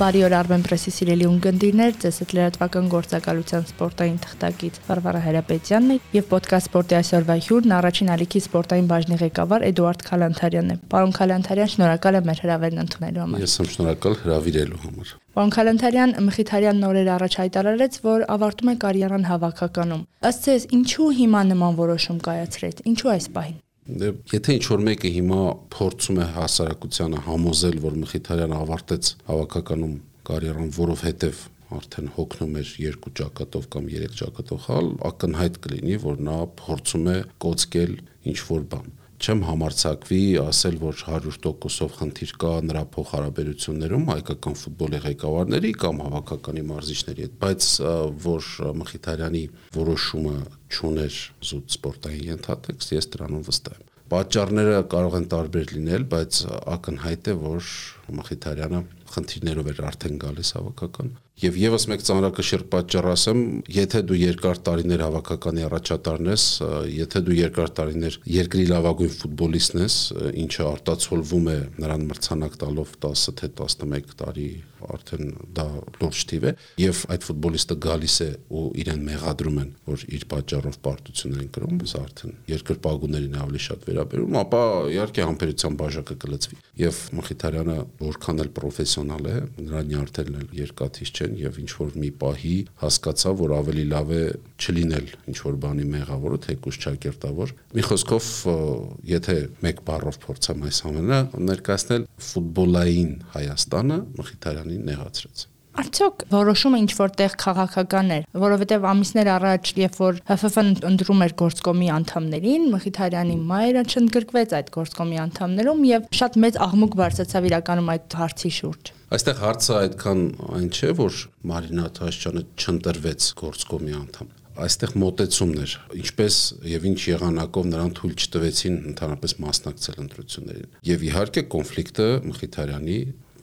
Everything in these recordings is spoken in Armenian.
Բարի օր Armen Press-ի սիրելի ունկնդիրներ, ձեզ հետ լրատվական գործակալության սպորտային թղթակից Վարվարա Հրապետյանն է եւ ոդկաստ սպորտի այսօրվա հյուրն առաջին ալիքի սպորտային բաժնի ղեկավար Էդուարդ Խալանթարյանն է։ Պարոն Խալանթարյան, շնորհակալ եմ մեր հրավերն ընդունելու համար։ Ես եմ շնորհակալ հրավիրելու համար։ Պարոն Խալանթարյան, Մխիթարյան նորեր առաջ հայտարարեց, որ ավարտում է կարիերան հավաքականում։ Ըստ ձեզ, ինչու հիմա նման որոշում կայացրեց։ Ինչու այս պահին։ եթե ինչ որ մեկը հիմա փորձում է հասարակությանը համոզել, որ Մխիթարյանը ավարտեց հավաքականում կարիերան, որովհետև արդեն հոգնում էր երկու ճակատով կամ երեք ճակատով խալ, ակնհայտ կլինի, որ նա փորձում է կոծկել ինչ որ բան չեմ համարցակվի ասել, որ 100%-ով խնդիր կա նրա փոխհարաբերություններում հայկական ֆուտբոլի ղեկավարների կամ հավաքականի մարզիչների հետ, բայց որ Մխիթարյանի որոշումը ճուներ զուտ սպորտային ենթատեքստ, ես դրանում վստահ եմ։ Պատճառները կարող են տարբեր լինել, բայց ակնհայտ է, որ Մխիթարյանը խնդիրներով էր արդեն գալիս հավաքական Եվ եւս մեկ ծանրակշիռ պատճառ ասեմ, եթե դու երկար տարիներ հավաքականի առաջատարն ես, եթե դու երկար տարիներ երկրի լավագույն ֆուտբոլիստն ես, ինչը արտացոլվում է նրան մրցանակ տալով 10 թե 11 տարի արդեն դա լուրջ թիվ է եւ այդ ֆուտբոլիստը գալիս է ու իրեն մեղադրում են որ իր պատճառով պարտություն են կրում սա արդեն երկրպագուներին ավելի շատ վերաբերում ապա իհարկե համբերության բաժակը կլծվի եւ Մխիթարյանը որքան էլ պրոֆեսիոնալ է նրա նյարդերն էլ երկաթիչ չեն են եւ ինչ որ մի պահի հասկացա, որ ավելի լավ է չլինել ինչ որ բանի մեղավորը, թեկուզ ճակերտավոր։ Մի խոսքով, եթե մեկ բառով փորձեմ այս ամենը ներկայացնել ֆուտբոլային Հայաստանը Մխիթարյանին նեղացրեց։ Արդյոք որոշումը ինչ որտեղ քաղաքական էր, որովհետև ամիսներ առաջ, երբ որ ՀՖՖ-ն ընդրում էր գործկոմի անդամներին, Մխիթարյանի մայրը չընդգրկվեց այդ գործկոմի անդամներում եւ շատ մեծ աղմուկ բարձրացավ իրականում այդ հարցի շուրջ։ Այստեղ հարցը այդքան այն չէ, որ Մարինա Թաշյանը չընտրվեց գործկոմի անդամ այստեղ մոտեցումներ, ինչպես եւ ինչ եղանակով նրան թույլ չտվեցին ընդհանրապես մասնակցել ընտրություններին։ Եվ իհարկե կոնֆլիկտը Մխիթարյանի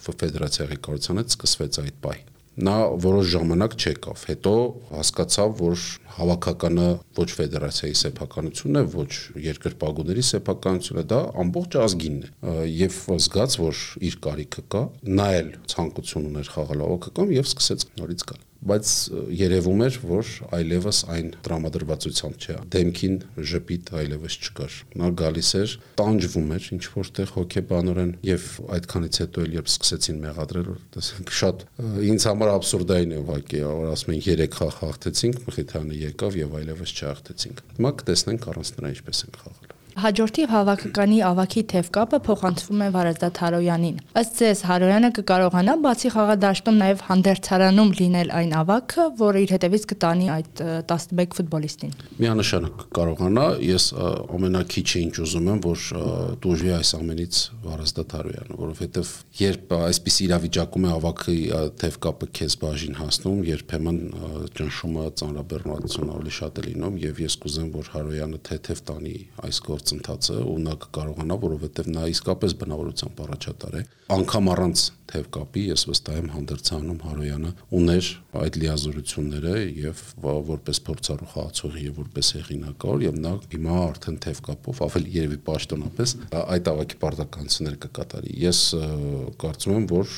ֆեդերացիայի ղեկավարությանից սկսվեց այդ պահին նա որոշ ժամանակ չեկավ։ Հետո հասկացավ, որ հավաքականը ոչ ֆեդերացիայի սեփականությունն է, ոչ երկրպագուների սեփականությունն է, դա ամբողջ ազգինն է։ Եվ զգաց, որ իր կարիքը կա, նա էլ ցանկություն ուներ խաղալ հավաքական եւ սկսեց նորից գալ բայց երևում էր, որ այլևս այն դրամադրվածությամբ չէ։ Դեմքին ժպիտ այլևս չկար։ Նա գալիս էր, տանջվում էր ինչ որտեղ հոգեբանորեն եւ այդքանից հետո էլ երբ սկսեցին մեղադրել, տեսեք շատ ինձ համար абսուրդային է ուղղակի, որ ասում են 3 խաղ հաղթեցինք, Մխիթյանը եկավ եւ այլևս չհաղթեցինք։ Հիմա կտեսնենք առանց նրա ինչպես են խաղալ։ Հաջորդի հավաքականի ավակի թև կապը փոխանցվում է Վարազդատ Հարոյանին։ Ըստ ձեզ Հարոյանը կկարողանա բացի խաղադաշտում նաև հանդերձարանում լինել այն ավակը, որը իր հետևից կտանի այդ 11 ֆուտբոլիստին։ Միանշանակ կկարողանա, ես ամենակիչը ինչ ուզում եմ, որ դուժի այս ամենից Վարազդատ Հարոյանը, որովհետև երբ այսպիսի իրավիճակում է ավակի թև կապը քեզ բաժին հասնում, երբեմն ճնշումը ծանրաբեռնվածություն ավելի շատ է լինում եւ ես կուզեմ, որ Հարոյանը թեթև տանի այս գործ գործընթացը ու նա կկարողանա, որովհետև նա իսկապես բնավորությամբ առաջատար է։ Անկամ առանց թև կապի ես վստահ եմ հանդերձանում Հարոյանը ուներ այդ լիազորությունները եւ որպես փորձառու խաղացող եւ որպես հեղինակավոր եւ նա հիմա արդեն թև կապով ավելի երևի պաշտոնապես այդ ավակի պարտականությունները կկատարի։ Ես կարծում եմ, որ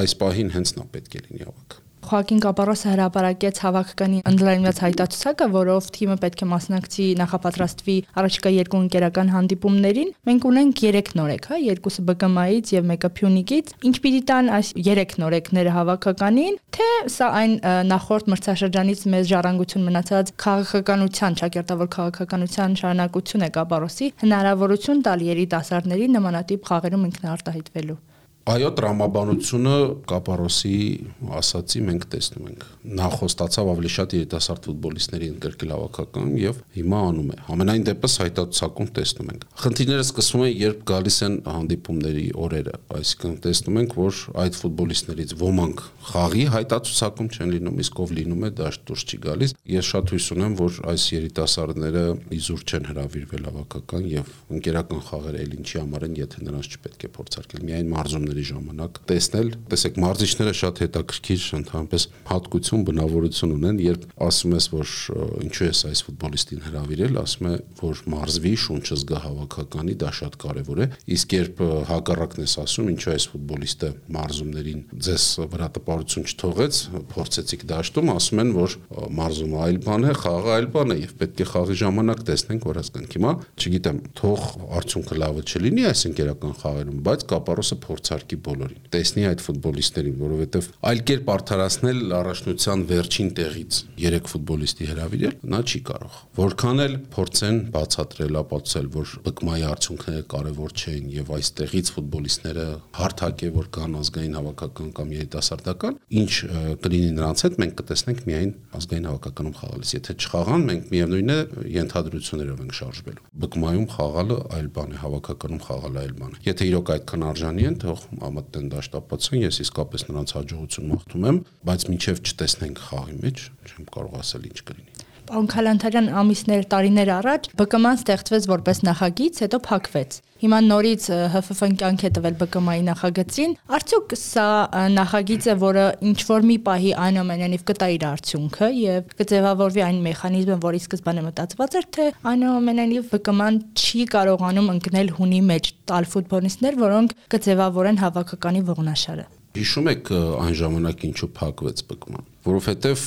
այս պահին հենց նա պետք է լինի ավակ։ Խոակին Կապարոսը հրապարակեց հավաքականի ընդլայնված հայտարարությունը, որով թիմը պետք է մասնակցի նախապատրաստվի առաջիկա երկու ընկերական հանդիպումներին։ Մենք ունենք 3 նորեկ, հա, երկուսը ԲԿՄ-ից եւ մեկը Փյունիկից։ Ինչ պիտի տան այս 3 նորեկները հավաքականին, թե սա այն նախորդ մրցաշրջանից մեծ ժառանգություն մնացած քաղաքականության, ճակերտավոր քաղաքականության շարունակություն է Կապարոսի հնարավորություն տալ երիտասարդների նմանատիպ խաղերում ինքնարտահայտվելու։ Այո, տրամաբանությունը Կապարոսի ասացի մենք տեսնում ենք։ Նա խոստացավ ավելի շատ երիտասարդ ֆուտբոլիստների ընդգրկել հավաքական եւ հիմա անում է։ Համենայն դեպս հայտարարություն տեսնում ենք։ Խնդիրները սկսվում են, երբ գալիս են հանդիպումների օրերը, այսինքն տեսնում ենք, որ այդ ֆուտբոլիստներից ոմանք խաղի հայտարարություն չեն լինում, իսկ ով լինում է դաշտ դուրս չի գալիս։ Ես շատ հույս ունեմ, որ այս երիտասարդները իզուր չեն հravirվել հավաքական եւ ընկերական խաղերը ել ինչի համար են, եթե նրանց չպետք է փորձարկել։ Միայն մարզում հարաբերությունների ժամանակ տեսնել, տեսեք, մարզիչները շատ հետաքրքիր ընդհանրապես հատկություն, բնավորություն ունեն, երբ ասում ես, որ ինչու ես այս ֆուտբոլիստին հravirել, ասում է, որ մարզվի շունչը զգա հավաքականի, դա շատ կարևոր է։ Իսկ երբ հակառակն ես ասում, ինչու այս ֆուտբոլիստը մարզումներին ձեզ վրա տպարություն չթողեց, փորձեցիք դաշտում, ասում են, որ մարզումը այլ բան է, խաղը այլ բան է եւ պետք է խաղի ժամանակ տեսնենք, որ հասկանանք։ Հիմա, չգիտեմ, թող արդյունքը լավը չլինի այս ընկերական խաղերում, բայց կապարոսը փորձարկի բոլորին։ Տեսնի այդ ֆուտբոլիստերին, որովհետեւ այլ կերպ արդարացնել առաջնության վերջին տեղից 3 ֆուտբոլիստի հravirել, նա չի կարող։ Որքան էլ փորձեն բացատրել, ապացուցել, որ բկմայի արդյունքները կարևոր չեն եւ այստեղից ֆուտբոլիստները հարթակ է, որ կան ազգային հավաքական կամ երիտասարդական, ինչ կլինի նրանց հետ մենք կտեսնենք միայն ազգային հավաքականում խաղալիս։ Եթե չխաղան, մենք միևնույնն է ենթադրություններով ենք շարժվելու։ Բկմայում խաղալը այլ բան է, հավաքականում խաղալը այլ բան է։ Եթե իրոք այդքան արժանի են, թող ամտեն դաշտապացան, ես իսկապես նրանց հաջողություն մաղթում եմ, բայց մինչև չտեսնենք խաղի մեջ, չեմ կարող ասել ինչ կլինի։ Պարոն Խալանթարյան, ամիսներ, տարիներ առաջ ԲԿՄ-ն ստեղծվեց որպես նախագիծ, հետո փակվեց։ Հիմա նորից ՀՖՖ-ն կյանք է տվել ԲԿՄ-ի նախագծին։ Արդյոք սա նախագիծ է, որը ինչ որ մի պահի այնուամենայնիվ կտա իր արդյունքը եւ կձևավորվի այն մեխանիզմը, որի սկզբանե մտածված էր, թե այնուամենայնիվ ԲԿՄ-ն չի կարողանում ընկնել հունի մեջ տալ ֆուտբոլիստներ, որոնք կձևավորեն հավաքականի ողնաշարը։ Հիշում եք այն ժամանակ ինչու փակվեց ԲԿՄ-ն որովհետև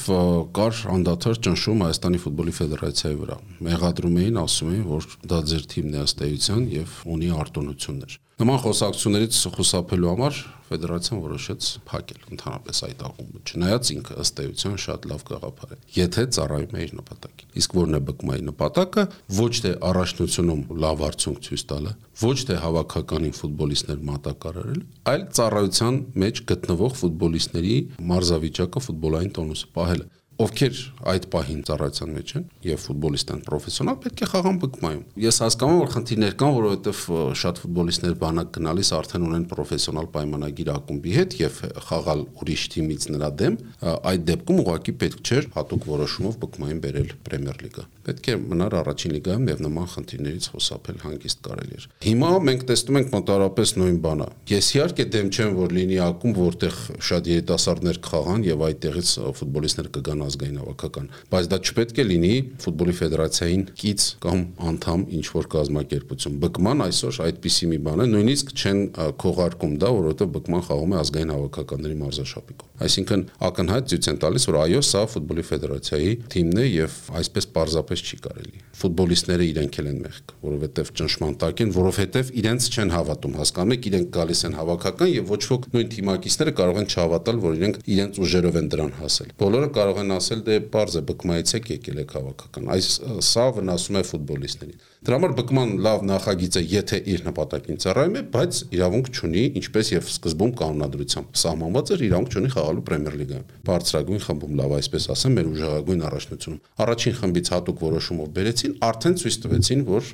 կար անդադար ճնշում Հայաստանի ֆուտբոլի ֆեդերացիայի վրա։ Մեղադրում էին, ասում էին, որ դա ձեր թիմն է ըստ էության եւ ունի արտոնություններ։ Նման խոսակցություններից խուսափելու համար ֆեդերացիան որոշեց փակել ընդհանրապես այդ ակումբը, չնայած ինքը ըստ էության շատ լավ գաղափար է։ Եթե ծառայում է իր նպատակին։ Իսկ որն է բկմայի նպատակը, ոչ թե առաջնությունում լավ արդյունք ցույց տալը, ոչ թե հավաքականին ֆուտբոլիստներ մատակարարել, այլ ծառայության մեջ գտնվող ֆուտբոլիստների մարզավիճակը ֆուտբոլային տոնուսը պահելը ովքեր այդ պահին ծառայության մեջ են եւ ֆուտբոլիստ են պրոֆեսիոնալ, պետք է խաղան բկմայում։ Ես հասկանում եմ, որ խնդիրներ կան, որովհետեւ շատ ֆուտբոլիստներ բանակ գնալիս արդեն ունեն պրոֆեսիոնալ պայմանագիր ակումբի հետ եւ խաղալ ուրիշ թիմից նրա դեմ, այդ դեպքում ուղղակի պետք չէր հատուկ որոշումով բկմային բերել Պրեմիեր լիգա։ Պետք է մնար առաջին լիգայում եւ նման խնդիրներից խոսապել հանգիստ կարելի էր։ Հիմա մենք տեսնում ենք մոտարապես նույն բանը։ Ես իհարկե դեմ չեմ, որ լինի ակումբ, որտեղ շատ երիտասարդներ կխաղան եւ այդտեղից ֆուտբոլիստներ կգան ազգային հավաքական, բայց դա չպետք է լինի ֆուտբոլի ֆեդերացիային կից կամ անդամ ինչ որ կազմակերպություն։ Բկման այսօր այդպիսի մի բան է, նույնիսկ չեն քողարկում դա, որովհետև բկման խաղում է ազգային հավաքականների մարզաշապիկով։ Այսինքն ակնհայտ ցույց են տալիս, որ այո, սա ֆուտբոլի ֆեդերացիայի թիմն է եւ այսպես պարզապես չի կարելի։ Ֆուտբոլիստները իրենք են մեղք, որովհետեւ ճնշման տակ են, որովհետեւ իրենց չեն հավատում, հասկանում եք, իրենք գալիս են հավաքական եւ ոչ ոք նույն թիմակիցները կարող են չհավատալ, որ իրենք իրենց ուժերով են դրան հասել։ Բոլորը կարող են ասել դե բարձ է բկմայից եք եկել եք հավաքական այս սա վնասում է ֆուտբոլիստներին դրա համար բկման լավ նախագիծ է եթե իր նպատակին ծառայում է բայց իրավունք չունի ինչպես եւ սկզբում կանոնադրությամբ սահմանված էր իրավունք չունի խաղալու պրեմիեր լիգայում բարձրագույն խմբում լավ այսպես ասեմ մեր ուժեղագույն առաջնությունում առաջին խմբից հատուկ որոշումով բերեցին արդեն ցույց տվեցին որ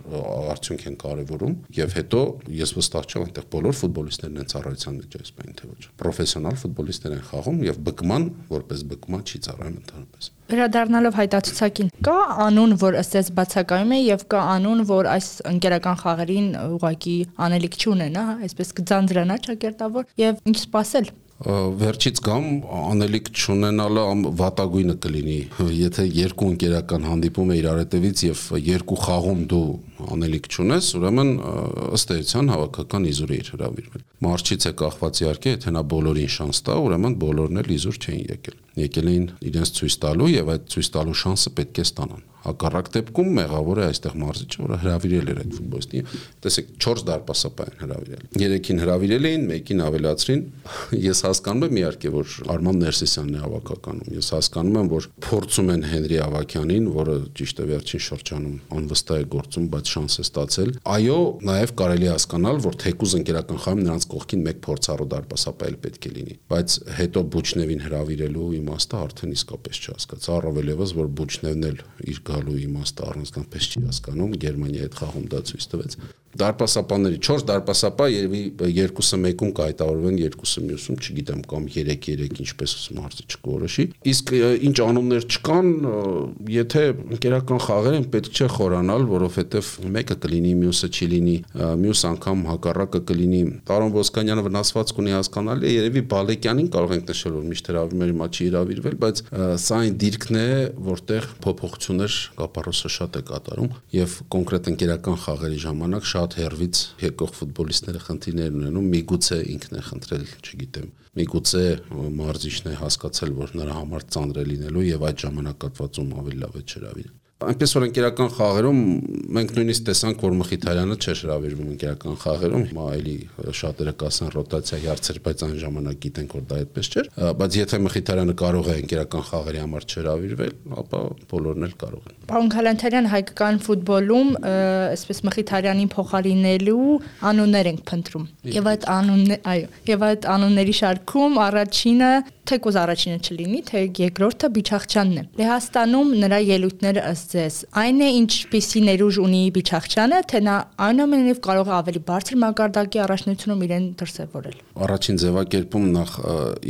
արդյունք են կարևորում եւ հետո ես վստահ չեմ այնտեղ բոլոր ֆուտբոլիստներն են ծառայության մեջ այս բանը թե ոչ պրոֆեսիոնալ ֆուտբոլիստներ են խաղում եւ բկման որպես բկման չի ծառայում ընդհանրապես Վերադառնալով հայտացուցակին, կա անուն, որ ըստ էս բացակայում է եւ կա անուն, որ այս ընկերական խաղերին ուղակի անելիք չունենա, այսպես կձանձրանա ճակերտավոր եւ ինչ սпасել վերջից գամ անելիք չունենալը վատագույնը կլինի եթե երկու ընկերական հանդիպում է իրար հետևից եւ երկու խաղում դու անելիք չունես ուրեմն ըստ էության հավաքական իզուր է հրավիրվել մարչից է կախված իհարկե եթե նա բոլորին շանս տա ուրեմն բոլորն էլ իզուր չէին եկել եկել էին իրենց ցույց տալու եւ այդ ցույց տալու շանսը պետք է ստանան Հակառակ դեպքում մեղավոր է այստեղ մարզիչը, որը հրավիրել էր այդ ֆուտբոլիստին։ Տեսեք, 4 դարպասապային հրավիրել։ 3-ին հրավիրել էին, մեկին ավելացրին։ Ես հասկանում եմ իհարկե, որ Արման Ներսիսյանն է հավաքականում։ Ես հասկանում եմ, որ փորձում են Հենրի Ավակյանին, որը ճիշտ է վերջին շրջանում անվստահ է գործում, բայց շանս է ստացել։ Այո, նաև կարելի է հասկանալ, որ թեկուզ ընկերական խաղում նրանց կողքին մեկ փորձառու դարպասապայել պետք է լինի։ Բայց հետո Բուչնևին հրավիրելու իմաստը արդեն իսկապես չհասկացա, առավել եւս որ Բուչնևն էլ իր գալու իմաստը առանձնապես չի հասկանում, Գերմանիայի հետ խաղում դա ցույց տվեց։ Դարպասապաների 4 դարպասապա երևի երկուսը մեկում կայտավորվեն, երկուսը մյուսում, չգիտեմ, կամ 3-3 ինչպես մարզի չկորոշի։ Իսկ ինչ անուններ չկան, եթե ընկերական խաղեր են, պետք չէ խորանալ, որովհետև մեկը կլինի, մյուսը չի լինի, մյուս անգամ հակառակը կլինի։ Տարոն Ոսկանյանը վնասված կունի հասկանալի է, երևի Բալեկյանին կարող ենք նշել, որ միշտ հրավիրում էր մաչի հրավիրվել, բայց սա այն դիրքն է, որտեղ փոփոխություններ կապարոսը շատ է կատարում եւ կոնկրետ ընկերական խաղերի ժամանակ շատ հերվից եկող ֆուտբոլիստները խնդիրներ ունենում, միգուցե ինքն է խնդրել, չգիտեմ, միգուցե մարզիչն է հասկացել, որ նրա համար ծանր է լինելու եւ այդ ժամանակատվածում ավելի լավ է չհրավիրել այնպես որ ընկերական խաղերում մենք նույնիսկ տեսանք որ Մխիթարյանը չէր հravirվում ընկերական խաղերում հիմա էլի շատերը կասեն ռոտացիա հարցեր բայց այն ժամանակ գիտենք որ դա այդպես չէր բայց եթե Մխիթարյանը կարող է ընկերական խաղերի համար չհravirվել ապա բոլորն էլ կարող են Պարոն Քալանթարյան հայկական ֆուտբոլում այսպես Մխիթարյանին փոխարինելու անուններ ենք փնտրում եւ այդ անուններ այո եւ այդ անունների շարքում առաջինը թեկուզ առաջինը չլինի, թե երկրորդը Բիչախչյանն է։ Լեհաստանում նրա ելույթները ըստ ձեզ այն է ինչպիսի ներուժ ունի Բիչախչյանը, թե նա այնուամենայնիվ կարող է ավելի բարձր մակարդակի առաջնությունում իրեն դրսևորել։ Առաջին ձևակերպում նախ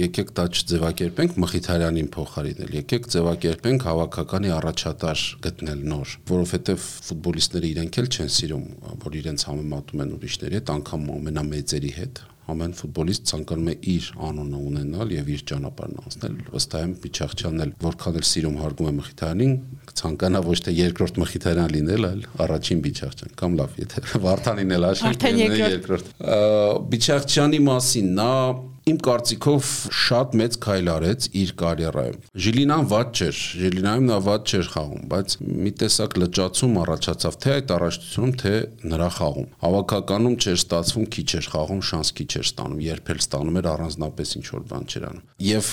եկեք դա չձևակերպենք Մխիթարյանին փոխարինել, եկեք ձևակերպենք հավաքականի առաջատար գտնել նոր, որովհետև ֆուտբոլիստները իրենք էլ չեն սիրում, որ իրենց համեմատում են ուրիշների հետ, անգամ ամենամեծերի հետ ամեն ֆուտբոլիստ ցանկանում է իր անունը ունենալ եւ իր ճանապարհն անցնել։ Վստահ եմ Պիչախչյանն էլ որքան էլ սիրում հարգում է Մխիթարյանին, ցանկանա ոչ թե երկրորդ Մխիթարյան լինել, այլ առաջին Պիչախչյան կամ լավ, եթե Վարդանին էլ աշխարհի երկրորդ։ Պիչախչյանի մասին նա իմ կարծիքով շատ մեծ քայլ արեց իր կարիերայում։ Ժիլինան ված չէր, Ժիլինայում նա ված չէր խաղում, բայց մի տեսակ լճացում առաջացավ թե այդ առաջնությունում, թե նրա խաղում։ Հավաքականում չէր ստացվում, քիչ էր խաղում, շանս քիչ էր ստանում, երբ էլ ստանում էր առանձնապես ինչ որ բան չէր անում։ Եվ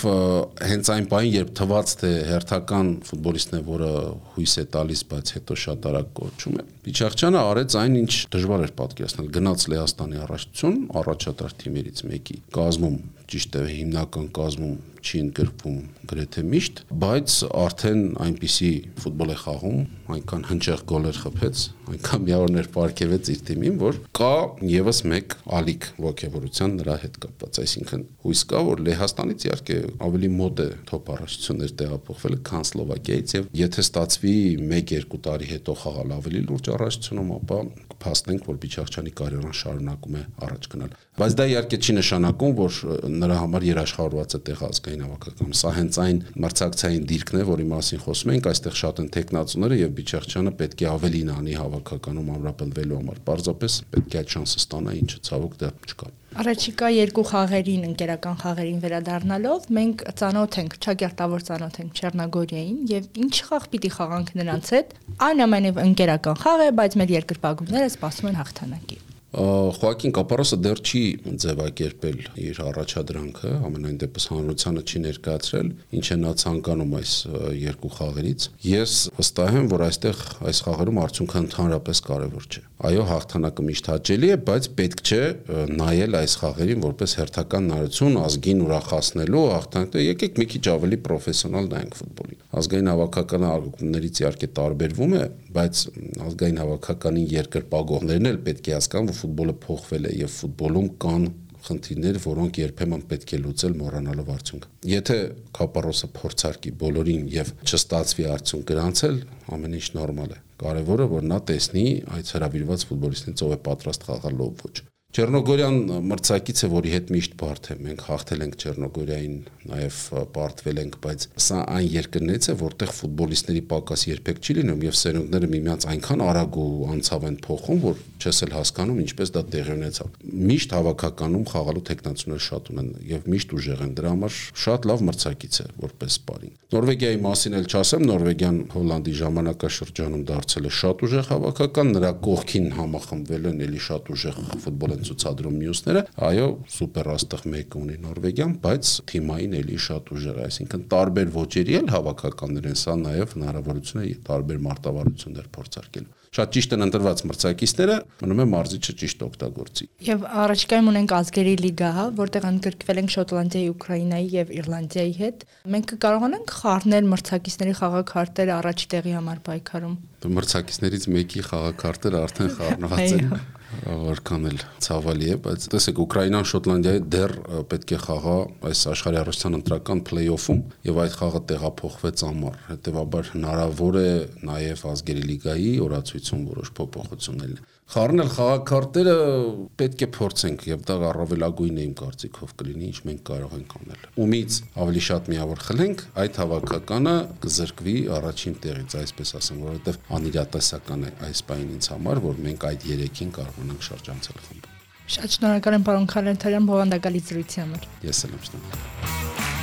հենց այն պահին, երբ թվաց թե հերթական ֆուտբոլիստն է, որը հույս է տալիս, բայց հետո շատ արագ կոչում է, Իչախչյանը արեց այն, ինչ դժվար էր պատկերացնել։ Գնաց Լեհաստանի առաջություն, առաջատար թիմերից մեկի կազմում ճիշտ է հիմնական կազմում չի ընդգրկվում գրեթե միշտ, բայց արդեն այնպիսի ֆուտբոլ է խաղում, այնքան հնչեղ գոլեր խփեց, այնքան միավորներ ապարգևեց իր թիմին, որ կա եւս մեկ ալիք ողջավորության նրա հետ կապված, այսինքն հույս կա, որ Լեհաստանից իհարկե ավելի մոտ է թոփ առաջություններ տեղափոխվել, քան Սլովակիայից եւ եթե ստացվի 1-2 տարի հետո խաղալ ավելի լուրջ առաջությունում, ապա կփաստենք, որ Բիչախչյանի կարիերան շարունակում է առաջ գնալ։ Բայց դա իհարկե չի նշանակում, որ նրա համար երաշխավորված է տեղ ազգային հավաքական։ Սա հենց այն մրցակցային դիրքն է, որի մասին խոսում ենք, այստեղ շատ են տեխնացուները եւ Բիչախչյանը պետք է ավելին անի հավաքականում ամրապնդվելու համար։ Պարզապես պետք է այդ շանսը ստանա, ինչը ցավոք դա չկա։ Առաջիկա երկու խաղերին, ընկերական խաղերին վերադառնալով, մենք ծանոթ ենք, ճակերտավոր ծանոթ ենք Չեռնագորիային եւ ինչ խաղ պիտի խաղանք նրանց հետ։ Այնուամենայնիվ ընկերական խաղ է, բայց մեր երկրպագուները սպասում են հաղթանակի։ Խոակին Կապարոսը դեռ չի ձևակերպել իր առաջադրանքը, ամենայն դեպս հանրությանը չի ներկայացրել, ինչ է նա ցանկանում այս երկու խաղերից։ Ես վստահ եմ, որ այստեղ այս խաղերում արդյունքը ընդհանրապես կարևոր չէ։ Այո, հաղթանակը միշտ հաճելի է, բայց պետք չէ նայել այս խաղերին որպես հերթական նարություն ազգին ուրախացնելու հաղթանակը։ Եկեք մի քիչ ավելի պրոֆեսիոնալ նայենք ֆուտբոլին։ Ազգային հավաքականը արգումներից իհարկե տարբերվում է, բայց ազգային հավաքականին երկրպագողներն էլ պետք է հասկանան, որ ֆուտբոլը փոխվել է եւ ֆուտբոլում կան խնդիրներ, որոնք երբեմն պետք է լուծել մոռանալով արդյունքը։ Եթե Կապարոսը փորձարկի բոլորին եւ չստացվի արդյունք գրանցել, ամեն ինչ նորմալ է։ Կարևորը որ նա տեսնի այդ հրավիրված ֆուտբոլիստին ով է պատրաստ խաղալ ով ոչ։ Չեռնոգորյան մրցակից է, որի հետ միշտ բարդ է։ Մենք հաղթել ենք Չեռնոգորյային, նաև պարտվել ենք, բայց սա այն երկրներից է, որտեղ ֆուտբոլիստների պակաս երբեք չի լինում եւ սերունդները միմյանց այնքան արագ ու անցավ են փոխում, որ չես էլ հասկանում ինչպես դա տեղի ունեցավ։ Միշտ հավաքականում խաղալու տեխնացուներ շատ ունեն եւ միշտ ուժեղ են։ Դրա համար շատ լավ մրցակից է որպես սպարին։ Նորվեգիայի մասին էլ չասեմ, Նորվեգիան Հոլանդի ժամանակաշրջանում դարձել է շատ ուժեղ հավաքական, նրա կողքին համախմբվել են էլի շատ ուժեղ ֆուտբոլ են ցուցադրում մյուսները, այո, սուպեր աստղ մեկը ունի Նորվեգիան, բայց թիմային էլի շատ ուժեղ է, այսինքն տարբեր ոճերի էլ հավաքականներ են, սա նաև հնարավորություն է տարբեր մարտավարություններ փորձարկելու շատ ճիշտ են ընտրված մրցակիցները, մնում է մարզիչը ճիշտ օգտագործի։ Եվ առաջիկայում ունենք ազգերի լիգա, որտեղ ընդգրկվել ենք Շոտլանդիայի, Ուկրաինայի եւ Իռլանդիայի հետ։ Մենք կարողանանք խառնել մրցակիցների խաղակարտերը առաջի տեղի համար պայքարում։ Մրցակիցներից մեկի խաղակարտերը արդեն խառնված են։ որքան էլ ցավալի է, բայց տեսեք Ուկրաինան Շոտլանդիայի դեռ պետք է խաղա այս աշխարհի առաջնան ընտրական փլեյ-օֆում եւ այդ խաղը տեղափոխվեց ամառ։ Հետևաբար հնարավոր է նաեւ ազգերի լիգայի օրացույցում որոշ փոփոխություններ Խառնել խաղակարտերը պետք է փորձենք եւ դա առավելագույնը իմ կարծիքով կլինի, ինչ մենք կարող ենք անել։ Ումից ավելի շատ միավոր խլենք, այդ հավաքականը կզրկվի առաջին տեղից, այսպես ասեմ, որովհետեւ անիրատեսական է այս բանին ինձ համար, որ մենք այդ 3-ին կարողանանք շրջանցել խմբը։ Շատ շնորհակալ եմ պարոն Խալենթարյան բովանդակալի զրույցի համար։ Ես էլ եմ շնորհակալ։